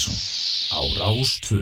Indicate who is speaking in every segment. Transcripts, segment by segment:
Speaker 1: Mattísson á Rástvö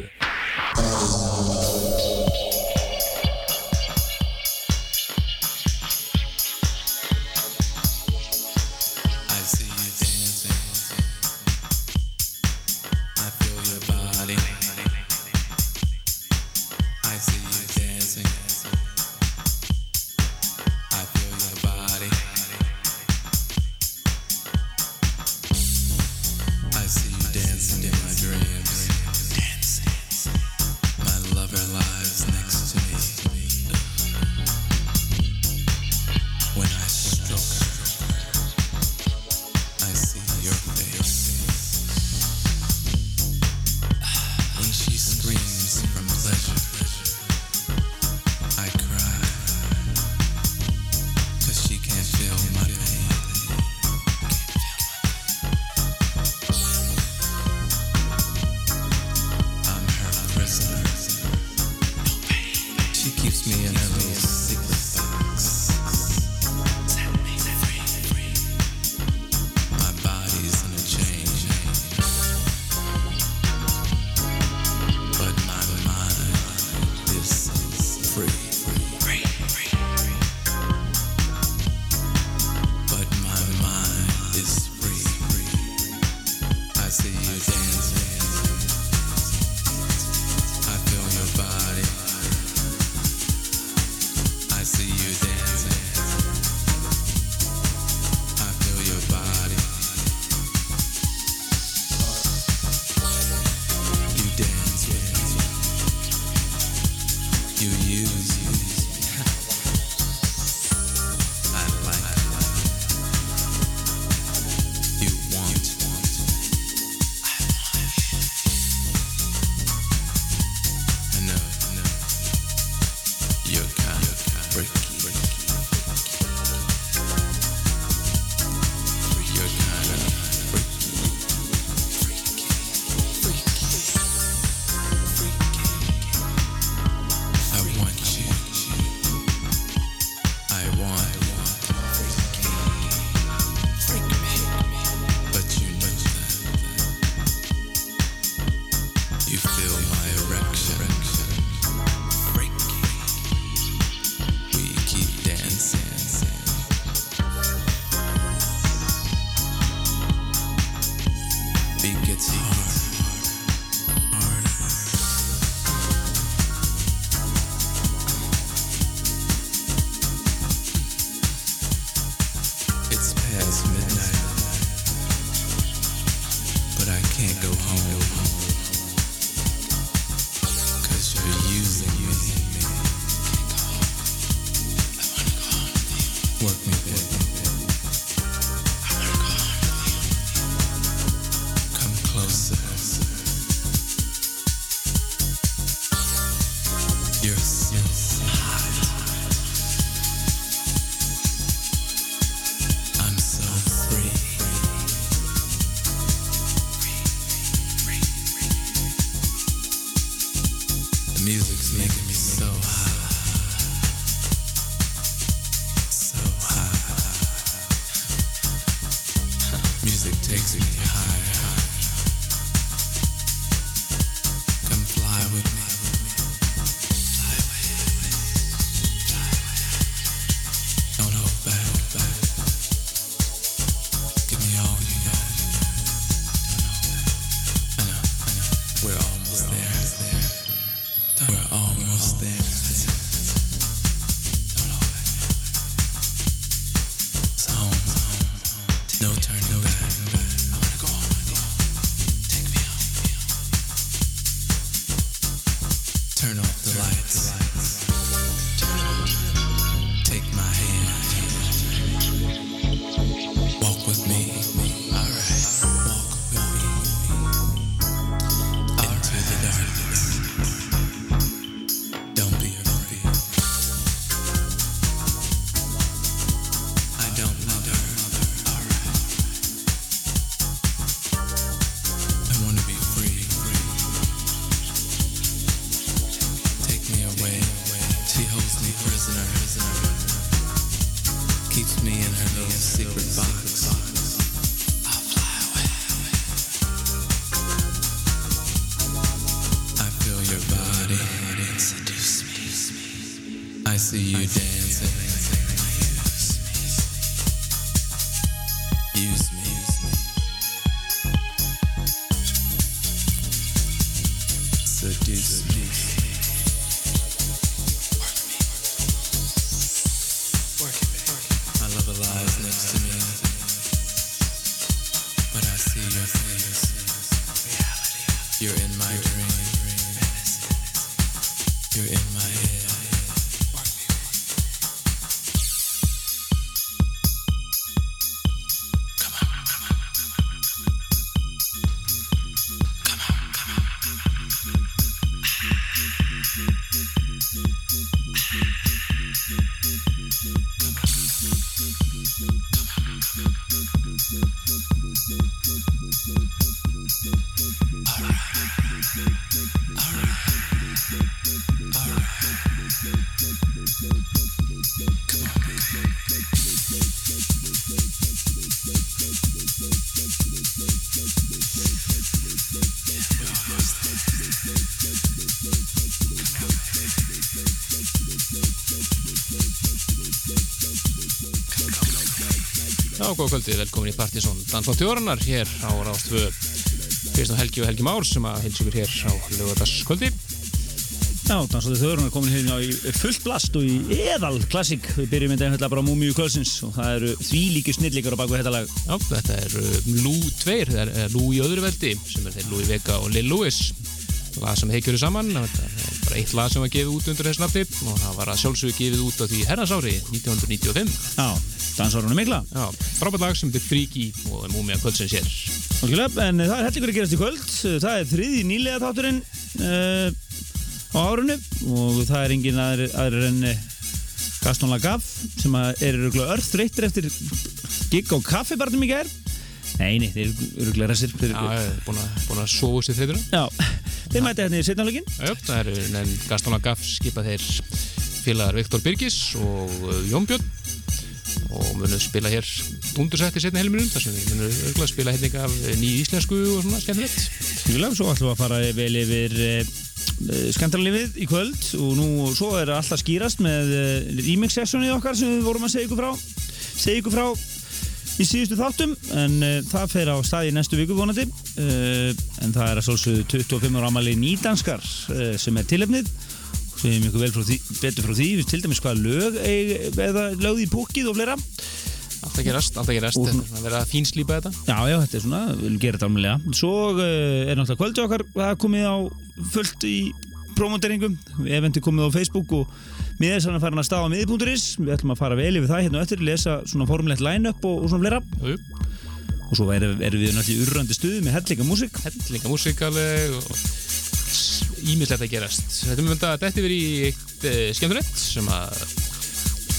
Speaker 2: make it
Speaker 3: Já, góða kvöldi, velkomin í Partisón Dans á tjóranar hér á Rástvö Kristján Helgi og Helgi Már sem að heilsa ykkur hér á lögardagskvöldi
Speaker 4: Já, er komin hérna í fullt blast og í eðal klassík. Við byrjum þetta hérna bara á Múmiu Kvölsins og það eru því líki snillíkar á baku þetta lag.
Speaker 3: Já, þetta er uh, Lú 2, það er uh, Lú í öðru veldi sem er þeir Lúi Vega og Lil Lewis lag sem þeir kjöru saman þetta er bara eitt lag sem var gefið út undir þessu nafni og það var að sjálfsögðu gefið út á því herransári 1995
Speaker 4: Já, dansárunum mikla.
Speaker 3: Frábært lag sem þetta Fríki og Múmia Kvöldsins hér
Speaker 4: en það er hellingur að gerast í kvöld. Það er þriði nýlega þátturinn uh, á árunni og það er engin aðrir, aðrir en eh, Gaston Lagaf sem að er þreyttir eftir gig á kaffibarnum í gær. Nei, nei, þeir eru öruglega resir.
Speaker 3: Já, ég er búin að, að sofa sér þreytuna
Speaker 4: Já, þeir mæti hérna í setnáleikin.
Speaker 3: Já, það eru nefn Gaston Gaff skipa þeir félagar Viktor Birgis og Jón Björn og munum spila hér undursætti setna helminum þar sem við munum örgulega spila hérna af nýju íslensku og svona skemmtilegt.
Speaker 4: Algjörlega, svo ætlum við að fara vel yfir uh, skemmtarlífið í kvöld og nú svo er alltaf skýrast með uh, remix-sessjónið okkar sem við vorum að segja ykkur frá segja ykkur frá í síðustu þáttum en uh, það fer á staði næstu viku vonandi. Uh, en það er að svolsögðu 25 ára ámali nýdanskar uh, sem er tilefnið er mjög vel frá því, betur frá því. Við til dæmis hvaða lög eða lögð í púkið og fleira.
Speaker 3: Alltaf gerast, alltaf gerast,
Speaker 4: Og-
Speaker 3: þetta er svona að vera að fínslýpa þetta.
Speaker 4: Já, já, þetta er svona, við viljum gera þetta almennilega. Svo uh, er náttúrulega kvöldi okkar það er komið á fullt í promoteringu, eventi komið á Facebook og með þess að fara að staða á miði.is við ætlum að fara vel yfir það hérna á eftir lesa svona formlegt line-up og, og svona fleira.
Speaker 3: Jú,
Speaker 4: og svo erum, erum við náttúrulega í urrandi stuði með hellinga músík.
Speaker 3: Og ímislegt að gerast. Þetta mun þetta þetta yfir í eitt uh, skemmtilegt sem að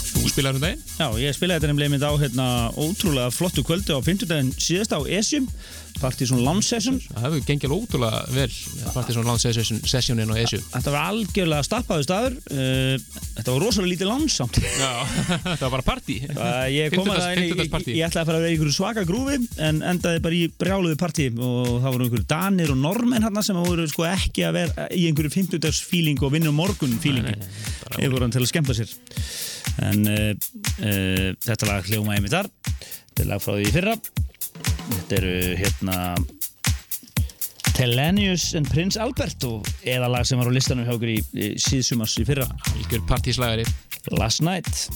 Speaker 3: þú spilar um daginn.
Speaker 4: Já, ég spilaði þetta nefnilega mynd á hérna ótrúlega flottu kvöldi á 50 daginn síðast á Esjum Partizón Lounge Session.
Speaker 3: Það hefur gengið ótrúlega vel partið svona landsession sessionin og ESU
Speaker 4: Þetta var algjörlega stappaðu staður. Uh, Þetta var rosalega lítið lounge samt.
Speaker 3: Já, það var bara partí.
Speaker 4: Uh, ég kom að það ég, ætlaði að fara að vera í einhverju svaka grúfi en endaði bara í brjáluðu partí. Og það voru einhverju danir og normenn hérna sem voru sko ekki að vera í einhverju 50 feeling og vinna morgun
Speaker 3: bara-
Speaker 4: ég voru hann til að skemmta sér. En uh, uh, þetta lag hljómaði mig þar. Þetta lag frá því fyrra þetta eru hérna Telenius and Prince Albert og eða lag sem var á listanum hjá okkur í, í síðsumars í fyrra.
Speaker 3: Algjör partíslagari.
Speaker 4: Last Night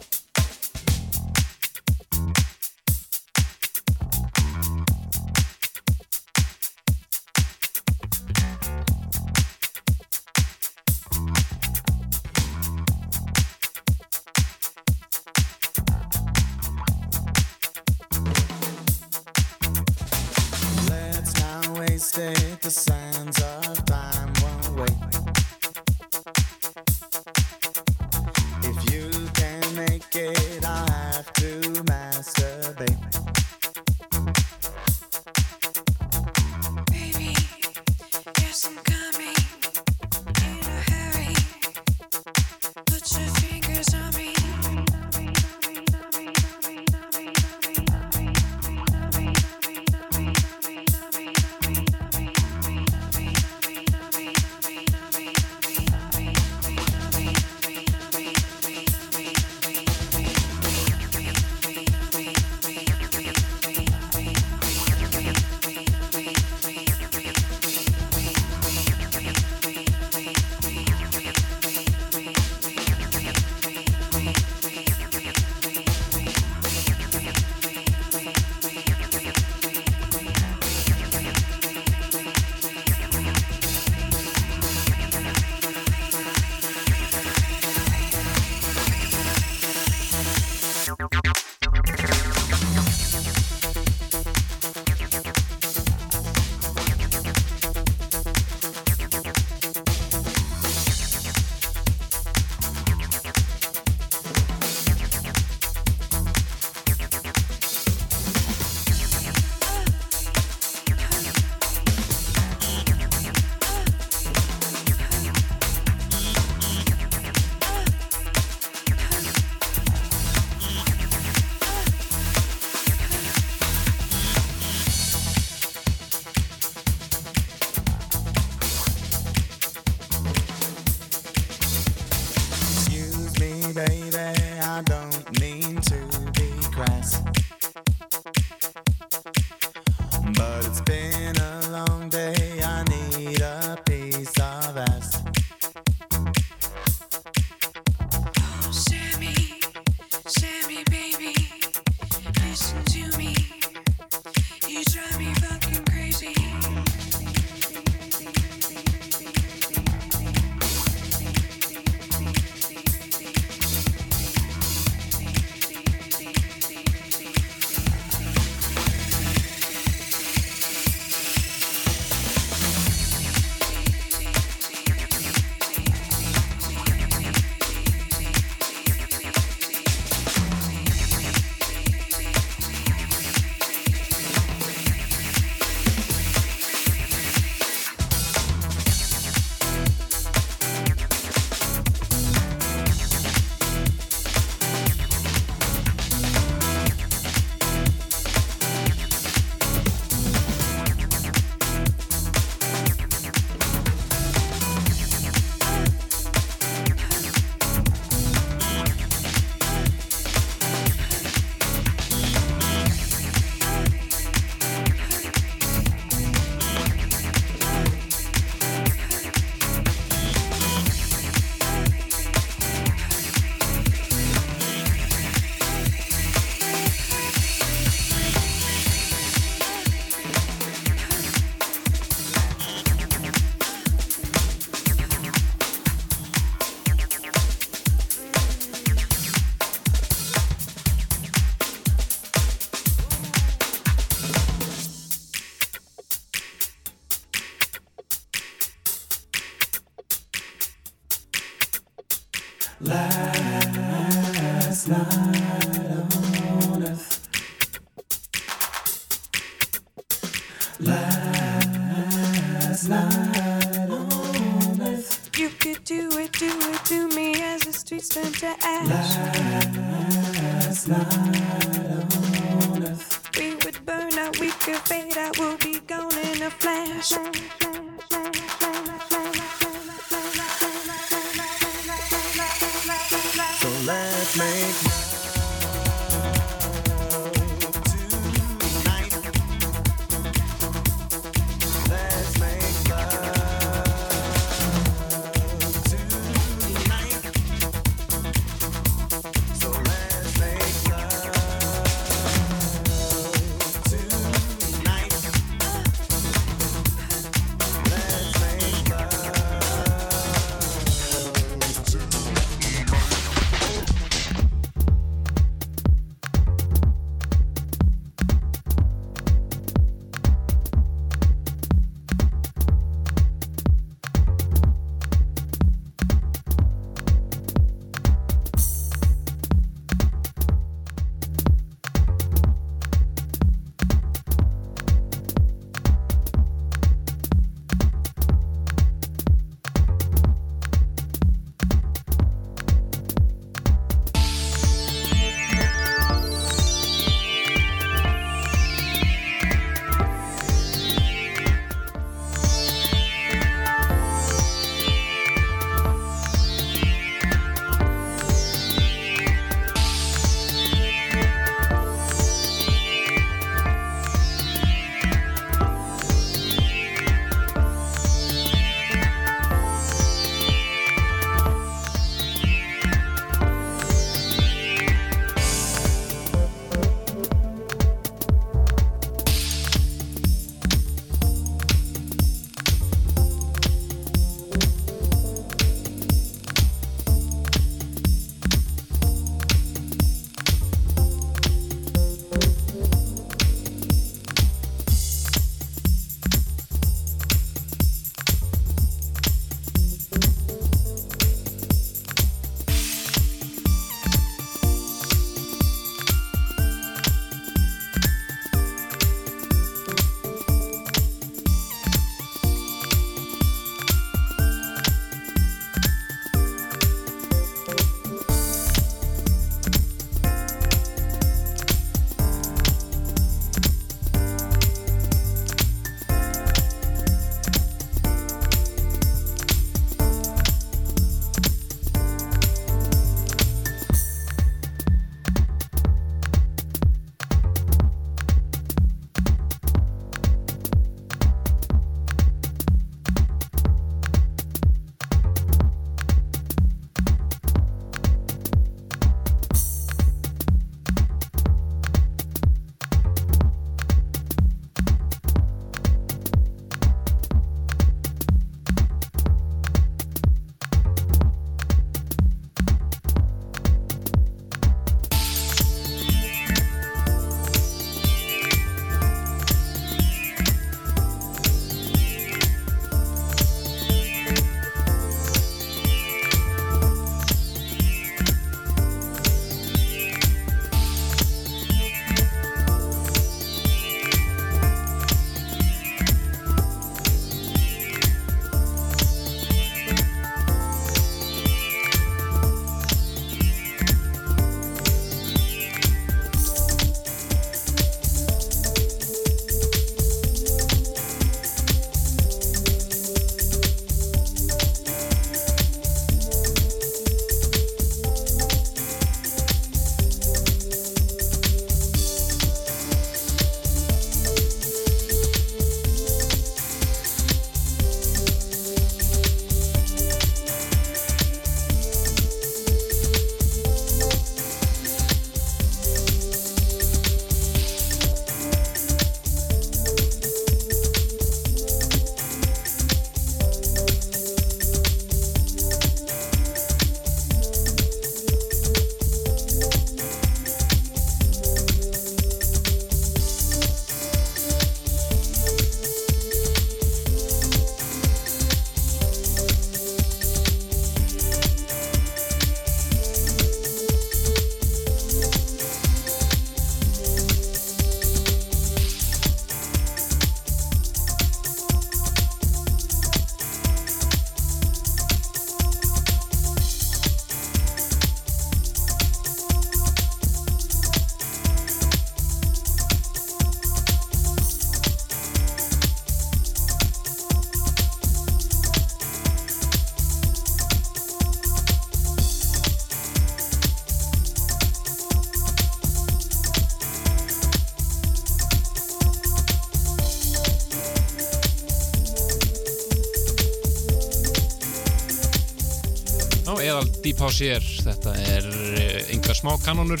Speaker 3: Deep House hér þetta er uh, yngar smá kanonur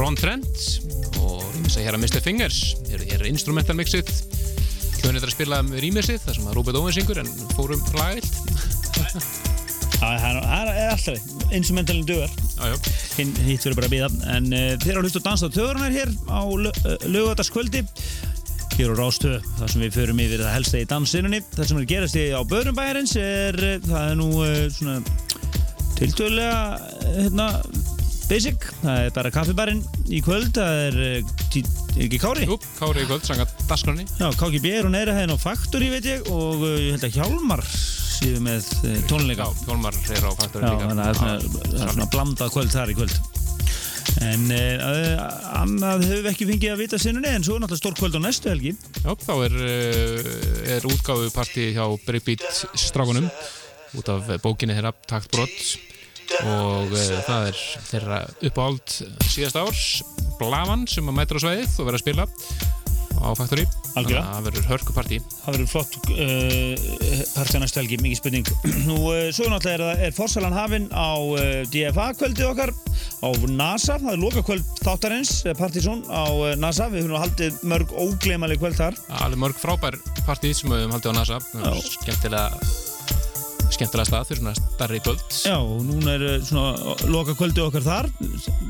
Speaker 3: Ron Trent og ég segja hér að Mr. Fingers hér, er instrumental mixið hljóðin þetta að spila með rýmisið þar sem að Robert Owens syngur en fórum lagilt
Speaker 4: Það er- er alltaf instrumentalin
Speaker 3: Jájá,
Speaker 4: hinn hitt fyrir bara að býða en uh, þeir eru að hlusta að dansa á töðurinnar hér á lögataskvöldi hér á Rástöð, þar sem við förum yfir það helsta í dansinunni, það sem er að gerast í á Börumbæjarins er, það er nú uh, svona tiltöðlega hérna basic, það er bara kaffibarinn í kvöld, það er tí, er ekki Kári?
Speaker 3: jú, Kári í kvöld sanga Dasgrunni
Speaker 4: Já, KGB er og neðra hæðin á Factory veit ég og uh, ég held að Hjálmar séu með uh, tónleika.
Speaker 3: Já, Hjálmar er á faktorinn
Speaker 4: Já,
Speaker 3: líka.
Speaker 4: þannig að það er svona, svona blandað kvöld þar í kvöld. En uh, annað höfum við ekki fengið að vita sinnunni en svo er náttúrulega stór kvöld á næstu helgi.
Speaker 3: Já, þá er, er útgáfuparti hjá Breakbeat strákunum. Út af bókinni þeirra Takt Brott og uh, það er þeirra uppáhald síðast árs Blavan sem að mætur á sveiðið og verður að spila á Factory.
Speaker 4: Algjörlega.
Speaker 3: Þannig að það verður hörkuparti
Speaker 4: Það verður flott uh, partí á næstu helgi, mikið spurning. Nú, uh, svo náttúrulega er, er Forsalan hafinn á uh, DFA kvöldið okkar á NASA, það er loka kvöld þáttarins Partizón á NASA. Við höfum haldið mörg óglemaleg kvöld þar.
Speaker 3: Alveg mörg frábær partí sem við höfum haldið á NASA. Skemmtilega skemmtilega stað fyrir svona starri kvöld
Speaker 4: Já, og núna er svona loka kvöldið okkar þar.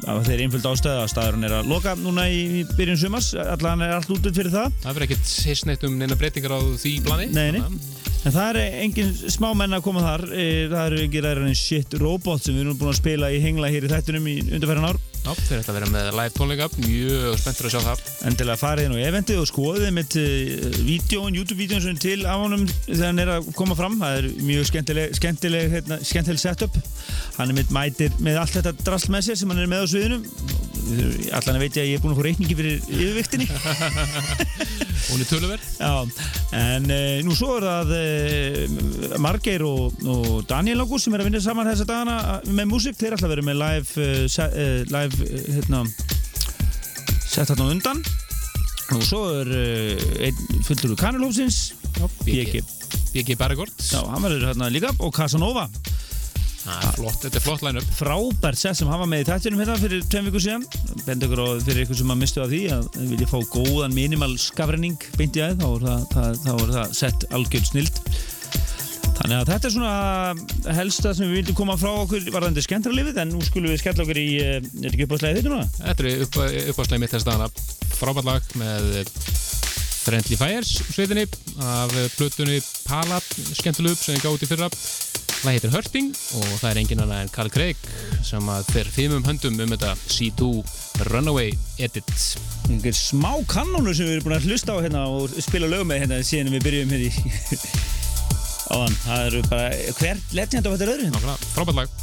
Speaker 4: Af þeir einföld ástæða að staðurinn er að loka núna í, byrjun sumars. Allan er allt út fyrir það.
Speaker 3: Það verður ekkert hisneitt um neina breytingar á því plani.
Speaker 4: Nei, nei. En það er engin smá menn að koma þar. Eh, Það eru ekki ræðir en shit robot sem við erum búin að spila í hengla hér í þættunum í undarfæran ár.
Speaker 3: Já, þeir ætla að vera með live tónleika. Mjög spenntur að sjá það.
Speaker 4: Endilega farið á eventið og skoðið mitt uh, vídjón, YouTube-vídjón sem er til af honum þegar hann er að koma fram. Það er mjög skemmtileg, skemmtileg, hérna, skemmtileg setup. Hann er mitt mætir með allt þetta drasl með sér sem hann er með á sviðinu allan veit ég að ég er búin að fá reikningi fyrir yfirviktinni
Speaker 3: Hún er töluverð.
Speaker 4: Já, en uh, nú svo er það uh, Margeir og, og Daniel Ágúst sem er að vinna saman þessa dagana með músík, þeir að vera með live, uh, live hérna, sett hérna undan. Og svo er einn fullur úr
Speaker 3: Barregord
Speaker 4: já, hann verður hérna líka. Og Casanova,
Speaker 3: flott, Þetta er flott line-up.
Speaker 4: Frábært sett sem hafa með í tættunum hérna fyrir tveim vikur síðan. Bend ykkur á fyrir ykkur sem að mistu af því að vilja fá góðan minimal skafrenning beint í aðeins, þá er það, það, það sett algjörn snild. Þannig að þetta er svona helsta sem við vildum koma frá okkur varðandi skemmtralifið en nú skulum við skella okkur í eh, er ekki uppáðslega þetta núna?
Speaker 3: Þetta er upp, uppáðslega mitt þess dagana. Frábært lag með Friendly Fires sveitinni af plötunni Pala skemmtilegu upp sem ég gáði fyrra Það heitir Hurting og það er engin annað en Carl Craig sem að fer fimmum höndum um þetta C2 Runaway Edit.
Speaker 4: Einhver smá kannónu sem við erum búin að hlusta á hérna og spila lög með hérna síðan við byrjum hérna í áðan, það eru bara hver legend á þetta öðru
Speaker 3: Nákvæmlega, frábært lag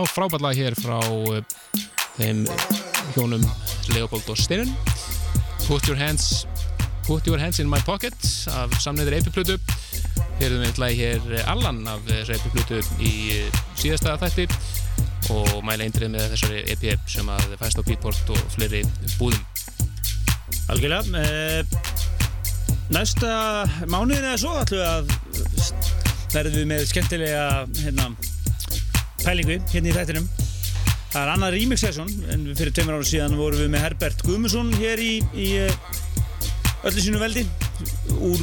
Speaker 3: á frábætla hér frá uh, þeim hjónum Leopold og Steirin Put Your Hands Put Your Hands in My Pocket af samnæður eipiplutu Heyrðum við lagi hér Allan af eipiplutu í uh, síðasta þætti og mæla eindrið með þessari EP sem að fæst á Beatport og fleiri búðum.
Speaker 4: Algjörlega eh, Næsta mánuðin eða svo ætlum við að verðum við með skemmtilega hérna, pælingu hérna í þættinum. Það er annað remix session en fyrir tveimur ára síðan vorum við með Herbert Guðmundsson hér í, í eh, öllu sínu veldi. Úr,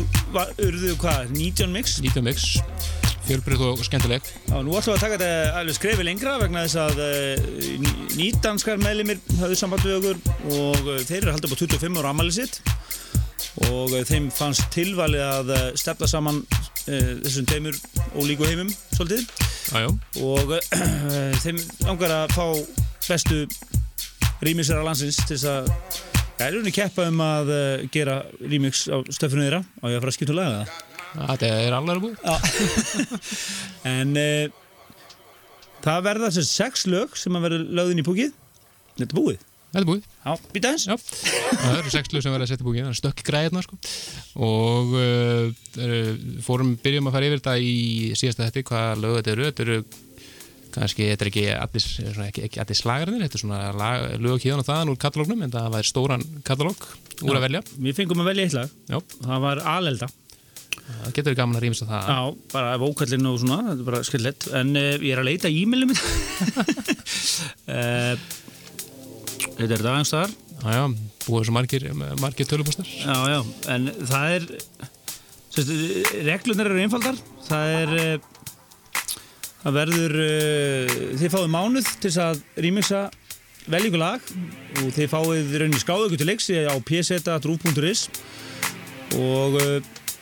Speaker 4: urðu hvað, 19 mix?
Speaker 3: 19 mix, fjölbreytt og skemmtileg.
Speaker 4: Já, nú ætlum við að taka þetta alveg skrefi lengra vegna þess að uh, nýdanskar meðlimir höfðu samband við okkur og uh, þeir eru haldið upp á 25 ára ammali sitt. Og þeim fannst tilvalið að stefna saman uh, þessum teimur ólíku heimum svolítið
Speaker 3: Jájá,
Speaker 4: og uh, þeim langar að fá bestu rýmisera landsins til þess að Já, er rauninni keppa um að uh, gera remix á stöfunu þeirra. Og ég að fara að skipta um laga það
Speaker 3: þetta er allar búið.
Speaker 4: En uh, það verða þessi sex lög sem að verða lögðin í púkið. Þetta er búið.
Speaker 3: Þetta er búið
Speaker 4: Já, býta eins.
Speaker 3: Já, það eru sex lög sem verða að setja búið það er stökk græðna sko. og uh, fórum, byrjum að fara yfir þetta í síðasta þetta, hvaða lög þetta eru þetta eru kannski, þetta er ekki allir, ekki, ekki allir slagarnir þetta er svona lag, lög hérna og þaðan úr katalógnum en það var stóran katalóg úr að velja
Speaker 4: Við fengum að velja eitt lag.
Speaker 3: Já,
Speaker 4: Það var Alelda.
Speaker 3: það getur verið gaman að rýmast á það
Speaker 4: Já, bara vókallinn og svona, þetta er bara skillett. En uh, ég er að leita í e-mailum mitt. þetta er dagans þar.
Speaker 3: Já, já, búið svo margir, margir tölupóstar
Speaker 4: Já, já, en það er, reglunar eru einfaldar. Það er, uh, það verður, uh, þið fáið mánuð til þess að rýmiksa vel ykkur lag og þið fáið rauninni skáðu ykkur til leiks á pseta.ruf.is og uh,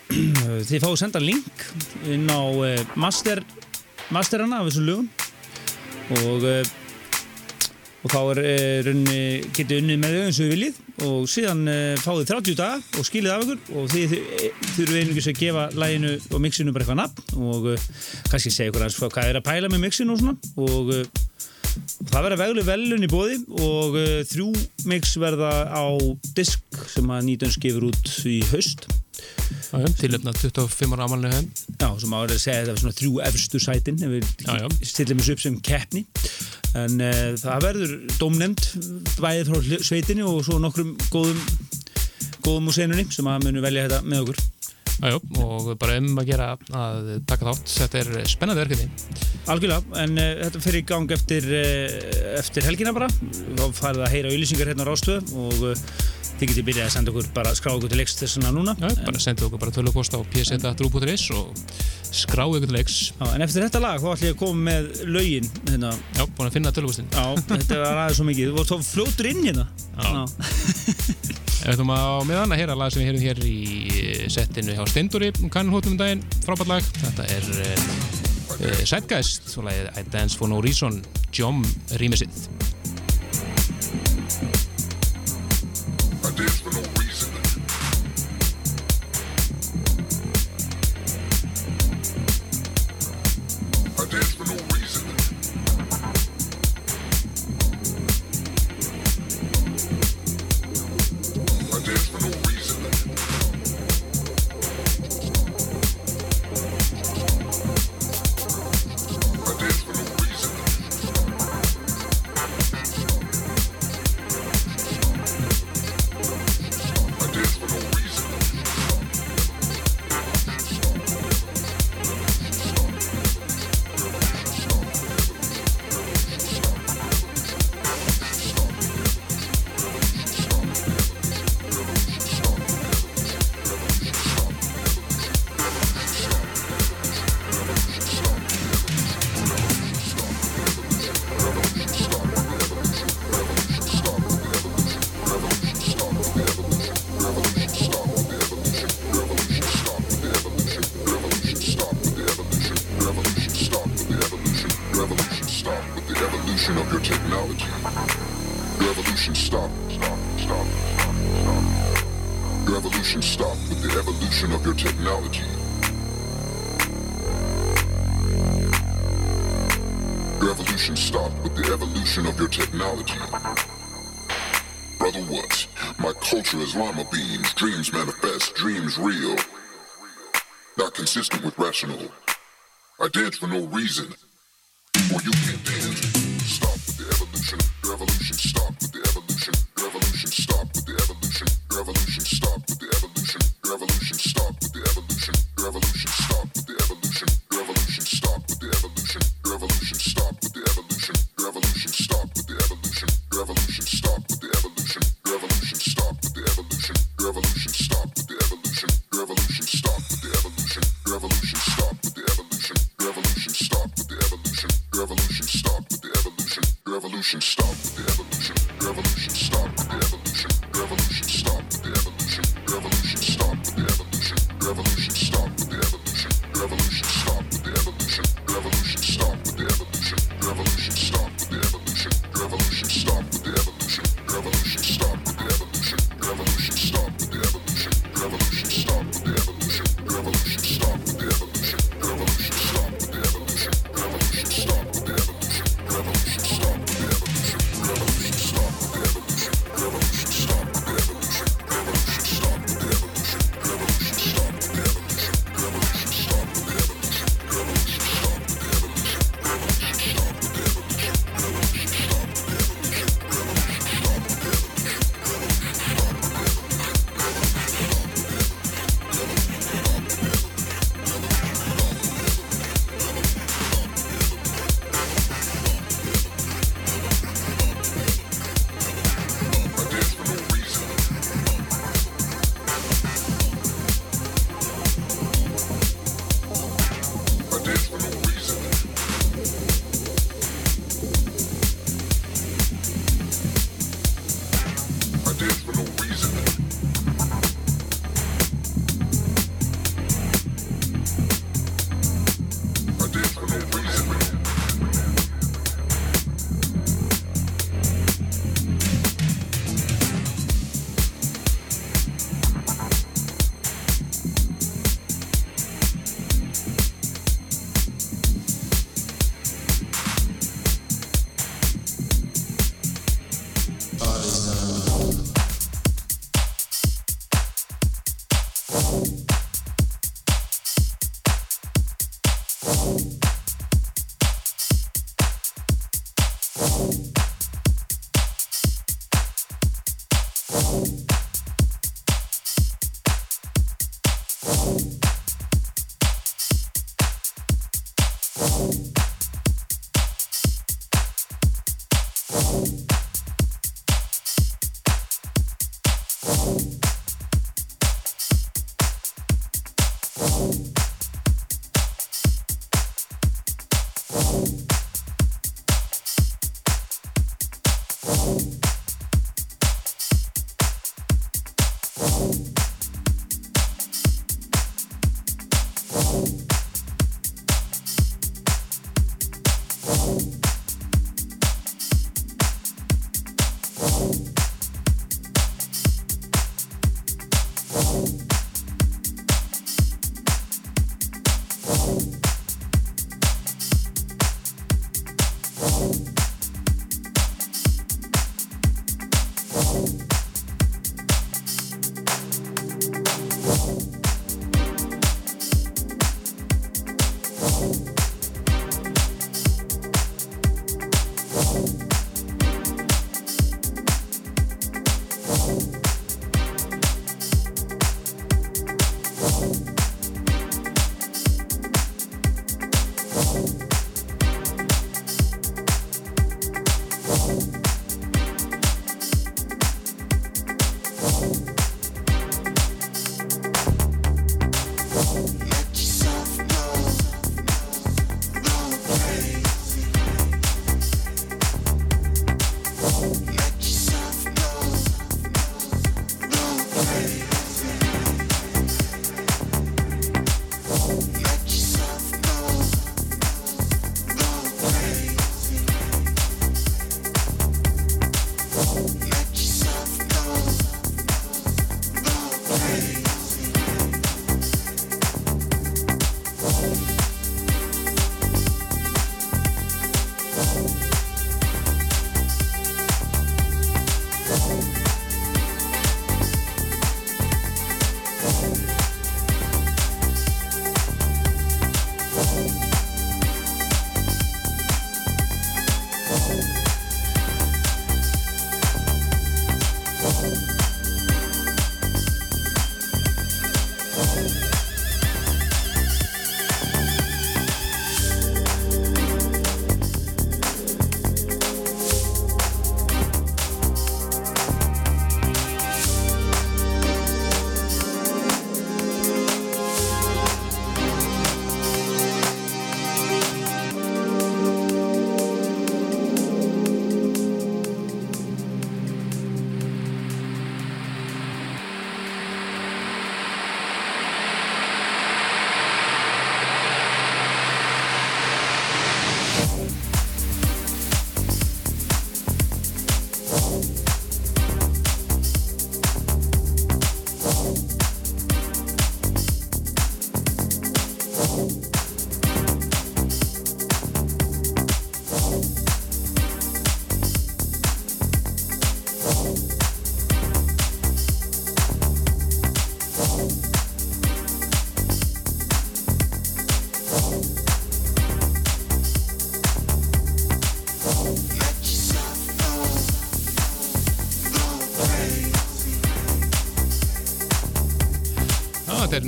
Speaker 4: þið fáið senda link inn á master, masterana af þessum lögum og og þá er uh, rauninni getið unnið með þau eins og þið viljið. Og síðan uh, fáið 30 daga og skilið af ykkur. Og þið þið þurfum einungis að gefa læginu og mixinu bara eitthvað nafn. Og kannski segja ykkur aðeins hvað er að pæla með mixinu og svona. Og Það verða veglu velun í bóði og þrjú mix verða á disk sem að nýtjans gefur út í haust.
Speaker 3: Tilöfna 25 ára amalinu hefn
Speaker 4: Já, sem að segja að það var svona þrjú efstu sætin ef við stillum þessu upp sem keppni. En uh, það verður dómnefnd bæðið frá sveitinni og svo nokkrum góðum, góðum úr senunni sem að munu velja þetta með okkur.
Speaker 3: Já, já, og bara um að gera að taka þátt þetta er spennandi verkefni
Speaker 4: Algjörlega, en uh, þetta fer í gang eftir, uh, eftir helgina bara þá farið að heyra auðlýsingar hérna á Rástöð og uh, þið getið byrjað að senda okkur bara skráða okkur til leiks þessuna núna.
Speaker 3: Já, bara sendið okkur bara tölupost á pseta.ru.is og skráðu ykkur til leiks.
Speaker 4: Já, en eftir þetta lag þá ætlum ég að koma með lögin hérna.
Speaker 3: Já, búin að finna tölupostin
Speaker 4: Já, þetta var aðeins svo mikið, þú voru þá fljótur inn hérna.
Speaker 3: Já. Við ætlum að á meðan að heyra lag sem við heyrum hér í settinu hjá Steindóri kannhóttum um daginn, frábært lag. Þetta er uh, uh, Zeitgeist og lagið I Dance For No Reason Jom rýmisinn
Speaker 5: reason.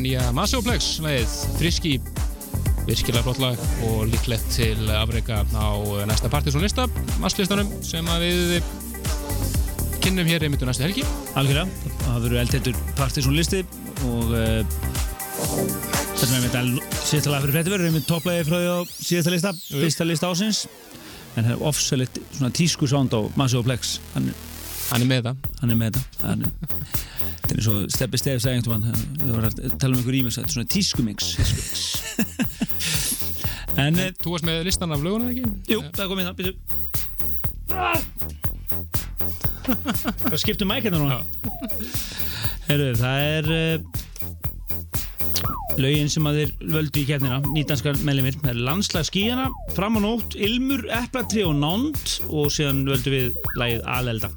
Speaker 3: Nýja Massioplex leið, friski. Virkilega flott lag og líklegt til afreika á næsta Partiðsson lista masslistanum sem við kynnum hér einmitt um næstu helgi.
Speaker 4: Algjörlega, það verður eldheitur Partiðsson listi og uh, þetta með þetta síðasta lag fyrir frétti verður einmitt topplægi frá því á síðasta lista, fyrsta lista ásins en það er ofsalit svona tísku sound á Massi og Plex hann,
Speaker 3: hann er með það.
Speaker 4: hann er með þetta er svo steppi stef sagði einhvern veginn við varum að tala um einhver remix þetta er svona tískumix. En eh,
Speaker 3: Þú varst með listan af lögunum ekki?
Speaker 4: jú, það er komið það býtu. Það skiptum mæk hérna núna. Herru, það er uh, lögin sem að þeir völdu í kefnina nýdanskar meðlimir, það er landslag skíjana fram á nótt, ilmur, eplatri og nánd og síðan völdu við lagið Alelda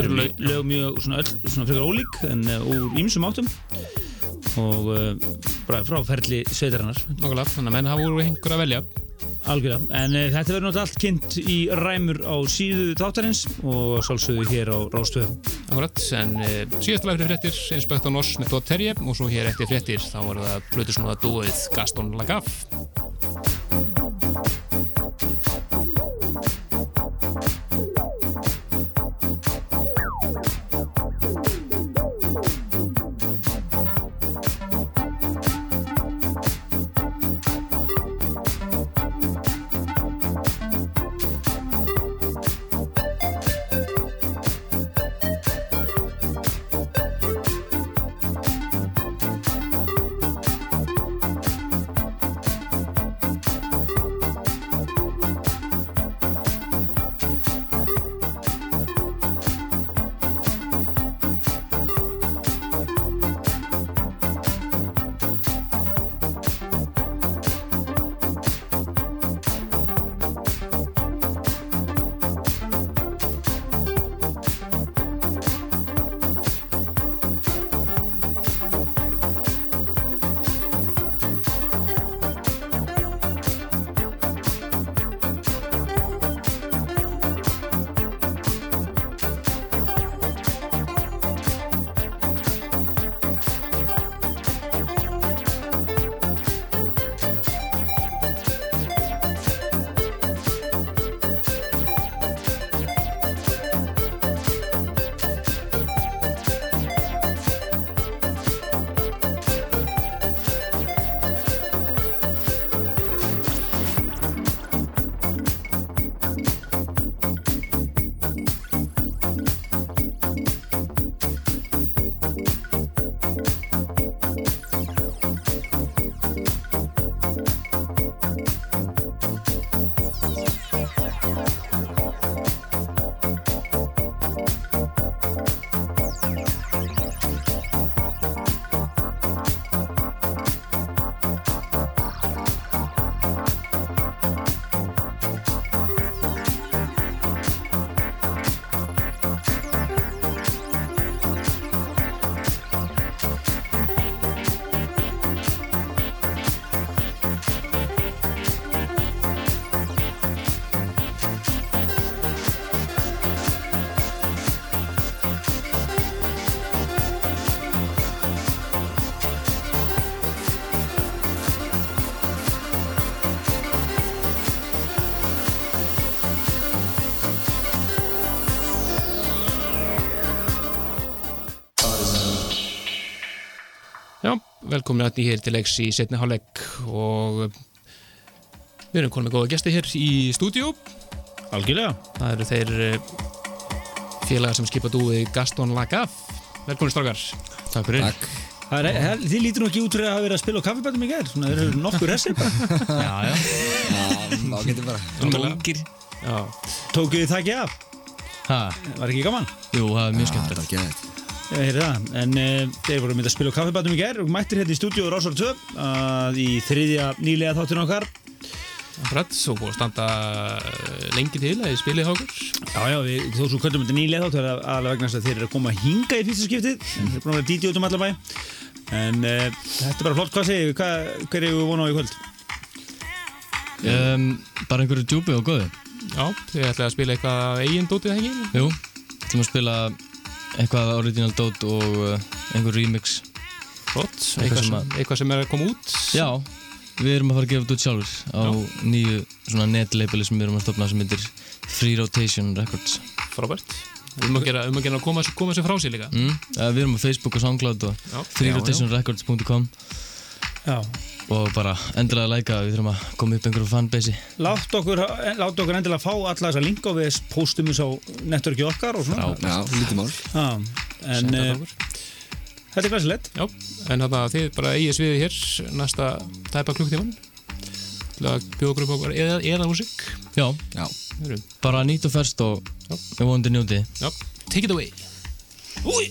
Speaker 4: eru lög, mjög svona, öll, svona frekar ólík en uh, úr ýmsum áttum. Og uh, bara frá ferli sveitarinnar.
Speaker 3: Nákvæmlega, þannig að menn hafa úr einhver að velja.
Speaker 4: Algjörlega, en uh, þetta verður náttúrulega allt kynnt í ræmur á síðu þáttarins og sálsögðu hér á Rástöðu.
Speaker 3: Akkurat, en síðast lag fyrir fréttir Inspector Noss með Todd Terje og svo hér eftir fréttir þá var það plötu svona dúið Gaston Lagaffe velkomin að hér til leiks í setni hálfleik og við erum konum með góða gesti hér í stúdíó.
Speaker 4: Algjörlega.
Speaker 3: Það eru þeir eh, félagar sem skipa dúið Gaston Lagaffe. Velkomin strákar.
Speaker 1: Takk fyrir. Takk.
Speaker 4: Það er, það, þið lítur nú ekki út fyrir að hafa verið að spila á kaffibætum í gerð, svona þeir eru nokkur resir bara.
Speaker 1: Já, já. Já, þá getur bara.
Speaker 3: Tókir Já,
Speaker 4: Tókuð þið það ekki af?
Speaker 1: Ha,
Speaker 4: Var ekki gaman?
Speaker 1: jú, það er mjög
Speaker 6: geðið
Speaker 4: Ég heyrði það, en uh, þeir voru myndið að spila á kaffibætum í gerð og mættir hérna í stúdíu Rásar 2 uh, í þriðja nýlega þáttinu okkar.
Speaker 3: akkurat, svo búið að standa eh, lengi til að þið spilið hjá okkur
Speaker 4: Já, já, við, þó svo köllum þetta nýlega þáttu aðalega vegna þess að þeir eru að koma að hinga í fyrsta skiptið, en þeir eru búin að vera DJ út um allar bæ. En uh, þetta er bara flott, hvað segir, hvað, hver er við vona á í kvöld?
Speaker 1: um, Bara einhverju djúpi og góði
Speaker 3: Já, þið ætlaði að spila eitthvað eigin dótið ekki?
Speaker 1: Jú, spila eitthvað original dót og uh, einhver remix.
Speaker 3: Flott, eitthvað
Speaker 7: sem
Speaker 3: sem,
Speaker 7: að-
Speaker 3: eitthvað sem er að koma út?
Speaker 7: Já, við erum að fara að gefa þetta út sjálfur á nýju svona netlabeli sem við erum að stopna sem heitir Free Rotation Records.
Speaker 3: Frábært. Um að gera, um að, gera að koma, koma sér frá sér líka.
Speaker 7: Mm, uh, Við erum á Facebook og Soundcloud og
Speaker 3: Já.
Speaker 7: freerotationrecords.com
Speaker 4: Já.
Speaker 7: Og bara endilega að læka við þurfum að koma upp einhverju fanbase
Speaker 4: Látt okkur, látt okkur endilega fá alla þessa link og við postum þess á nettorki okkar og svona.
Speaker 6: Já, lítið mál.
Speaker 4: Já, en
Speaker 3: það okkur.
Speaker 4: þetta er glæsilegt.
Speaker 3: Já, en þannig að þið bara eigið sviðið hér næsta tæpa klukktíman til að bjóða okkur upp okkur eða, eða músík.
Speaker 7: Já,
Speaker 6: Já,
Speaker 7: bara nýtt og ferst og við vonandi njóti
Speaker 3: Já, take it away. Úi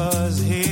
Speaker 8: was here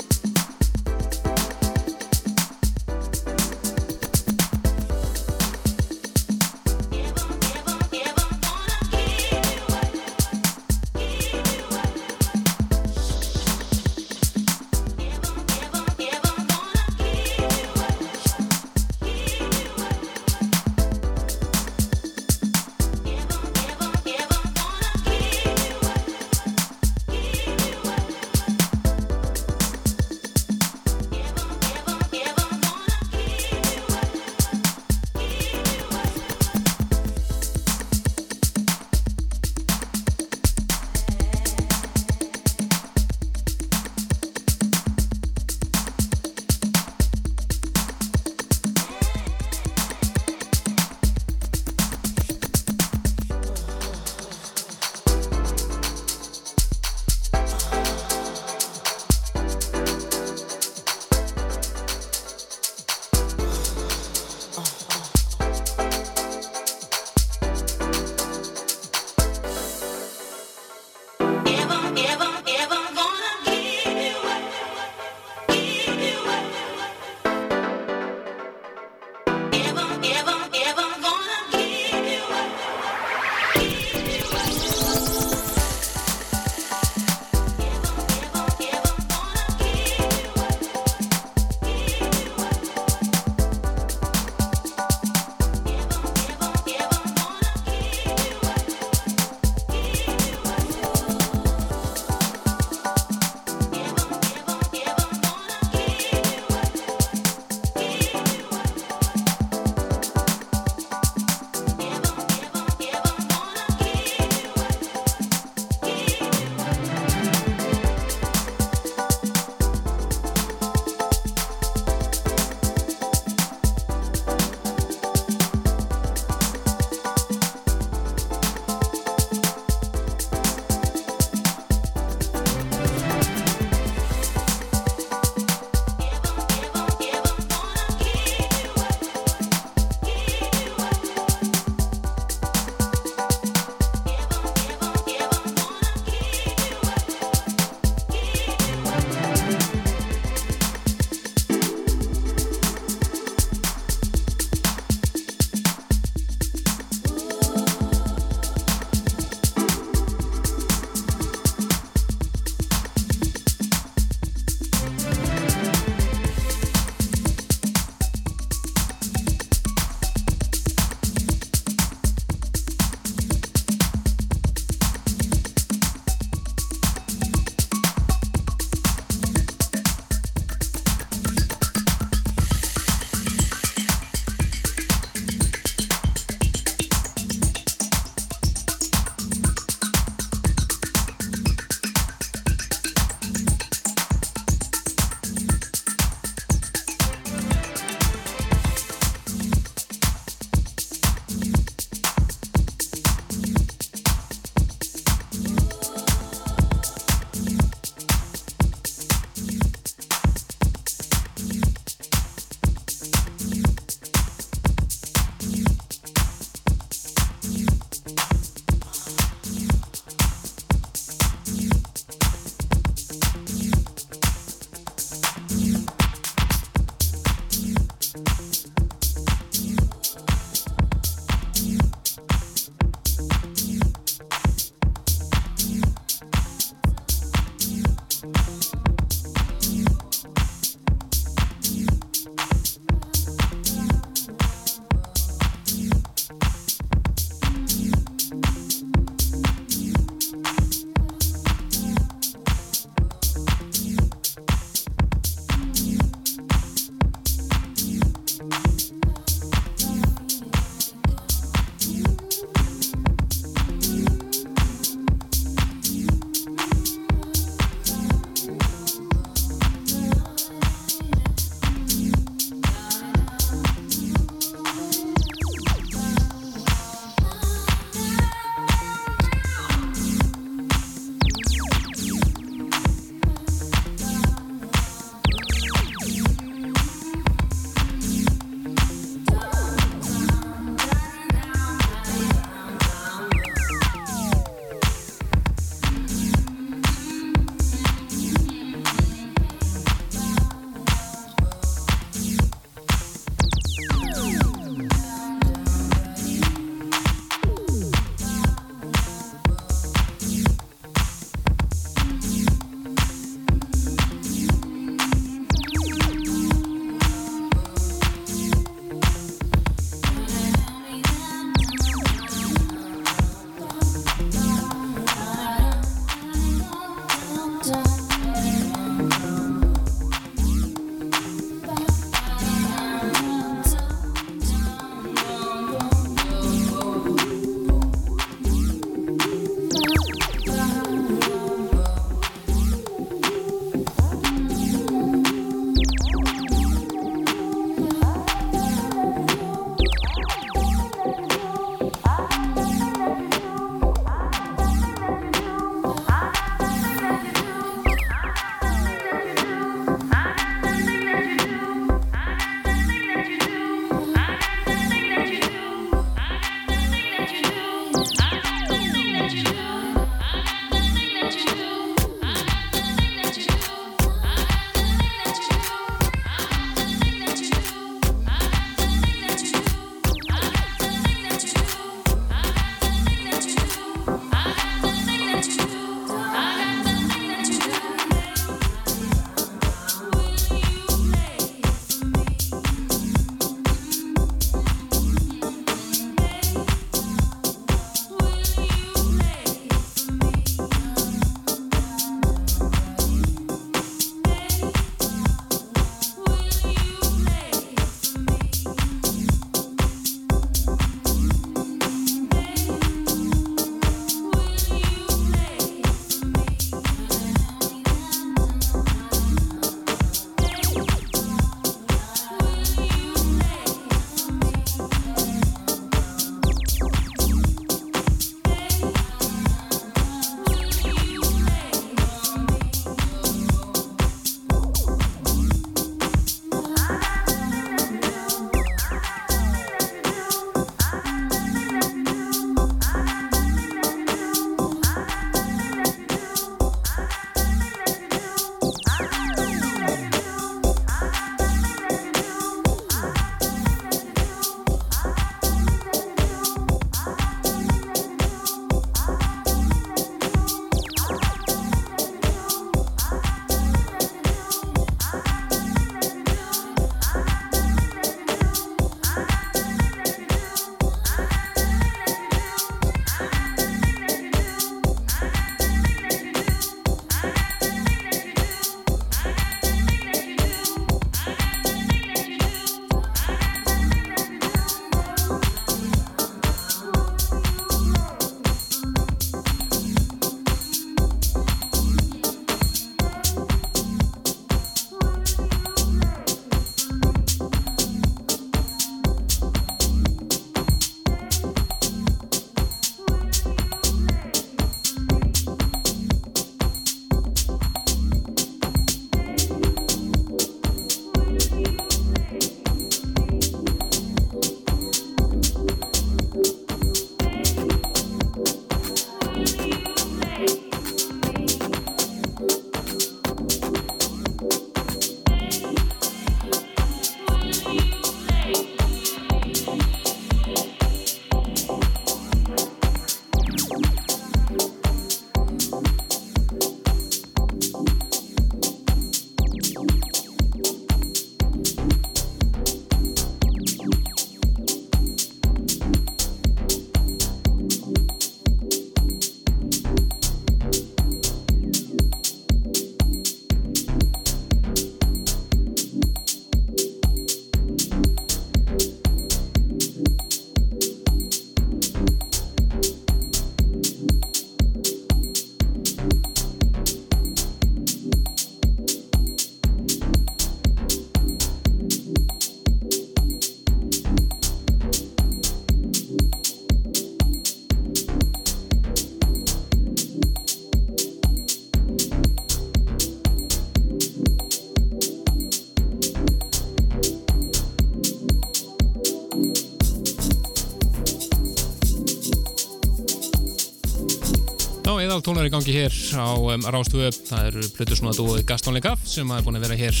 Speaker 3: Já, eðal tónar í gangi hér á um, Rástöðu, það eru plötu svona dúið Gaston Legaf sem er búin að vera hér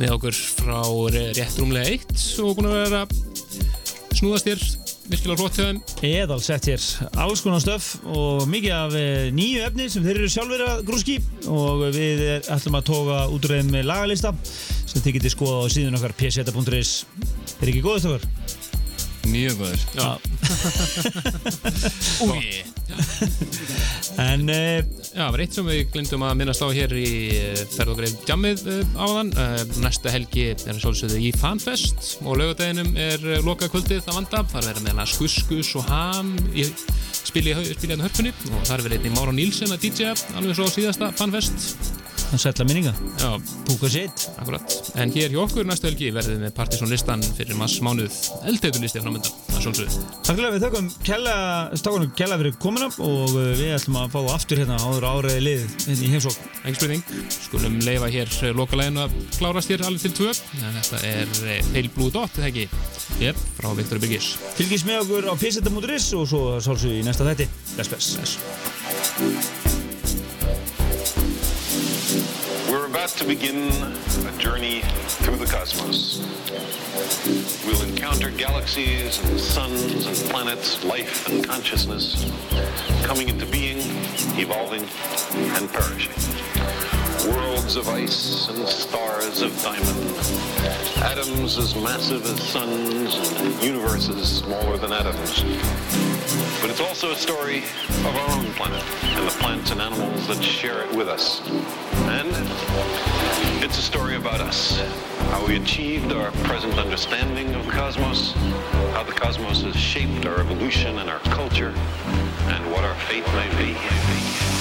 Speaker 3: með okkur frá rétt rúmlega eitt og búin að vera snúðast hér virkilega flott hjá þeim.
Speaker 4: Eðal sett hér, alls konar stöf og mikið af eh, nýju efni sem þeir eru sjálfur að grúski og við er, ætlum að tóka út úr þeim með lagalista sem þið getið skoða á síðun okkar pseta.is Er ekki góðist okkar?
Speaker 1: Mjög góður
Speaker 3: Já.
Speaker 1: Úi
Speaker 4: En uh,
Speaker 3: Já, það var eitt sem við glindum að minnast á hér í ferð og greið jammið uh, áðan. Uh, næsta helgi er svolsögðu í Fanfest og lögadeginum er uh, loka kvöldið að vanda. Það er verið meðan að skuskus og ham í spili í hann hörpunni og það er verið einnig Mára Nílsen að DJ alveg svo á síðasta Fanfest.
Speaker 4: hann sætla minninga
Speaker 3: Já,
Speaker 4: Púka sitt
Speaker 3: akkurat. En hér hjá okkur næsta helgi verðum við með Partiðsson listan fyrir mass mánuð eldteitulisti framöndan. Það er svolsögðu.
Speaker 4: Takk fyrir að við þökkum kella, stákunum kella fyrir komuna og uh, við ætlum að fá aftur hérna áður áriði lið hérna í heimsók
Speaker 3: Ekki spurning, skulum leifa hér lokaleginu að klárast hér alveg til tvö en þetta er eh, Pale Dot, eða ekki? Jep, frá Viktor Birgis
Speaker 4: Fylgist með okkur á pseta.is og svo sálsum í næsta þætti Bless, bless, bless.
Speaker 9: About to begin a journey through the cosmos. We'll encounter galaxies and suns and planets, life and consciousness, coming into being, evolving, and perishing. Worlds of ice and stars of diamond, atoms as massive as suns, and universes smaller than atoms. But it's also a story of our own planet and the plants and animals that share it with us. And it's a story about us, how we achieved our present understanding of the cosmos, how the cosmos has shaped our evolution and our culture, and what our fate may be.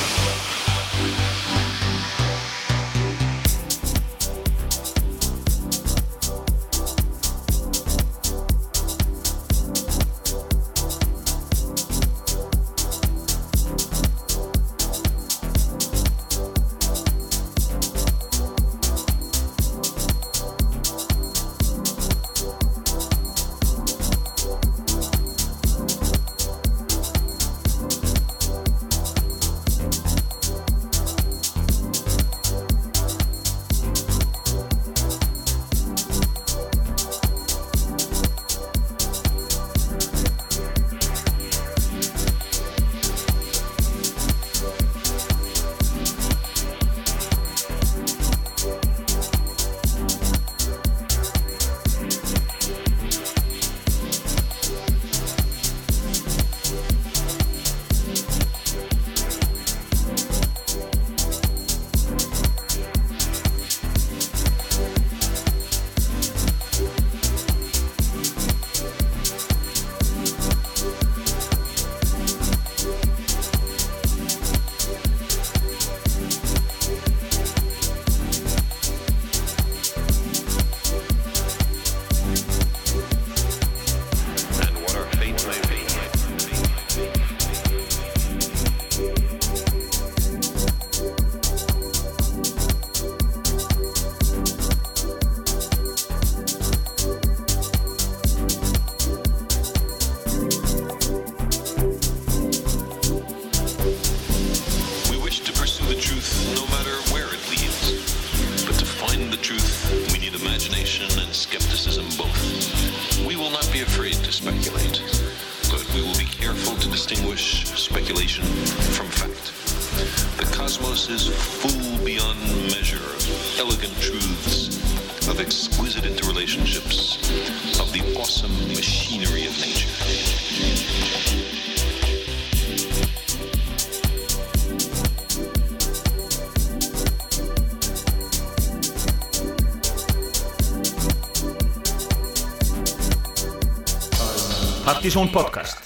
Speaker 9: his
Speaker 4: own podcast.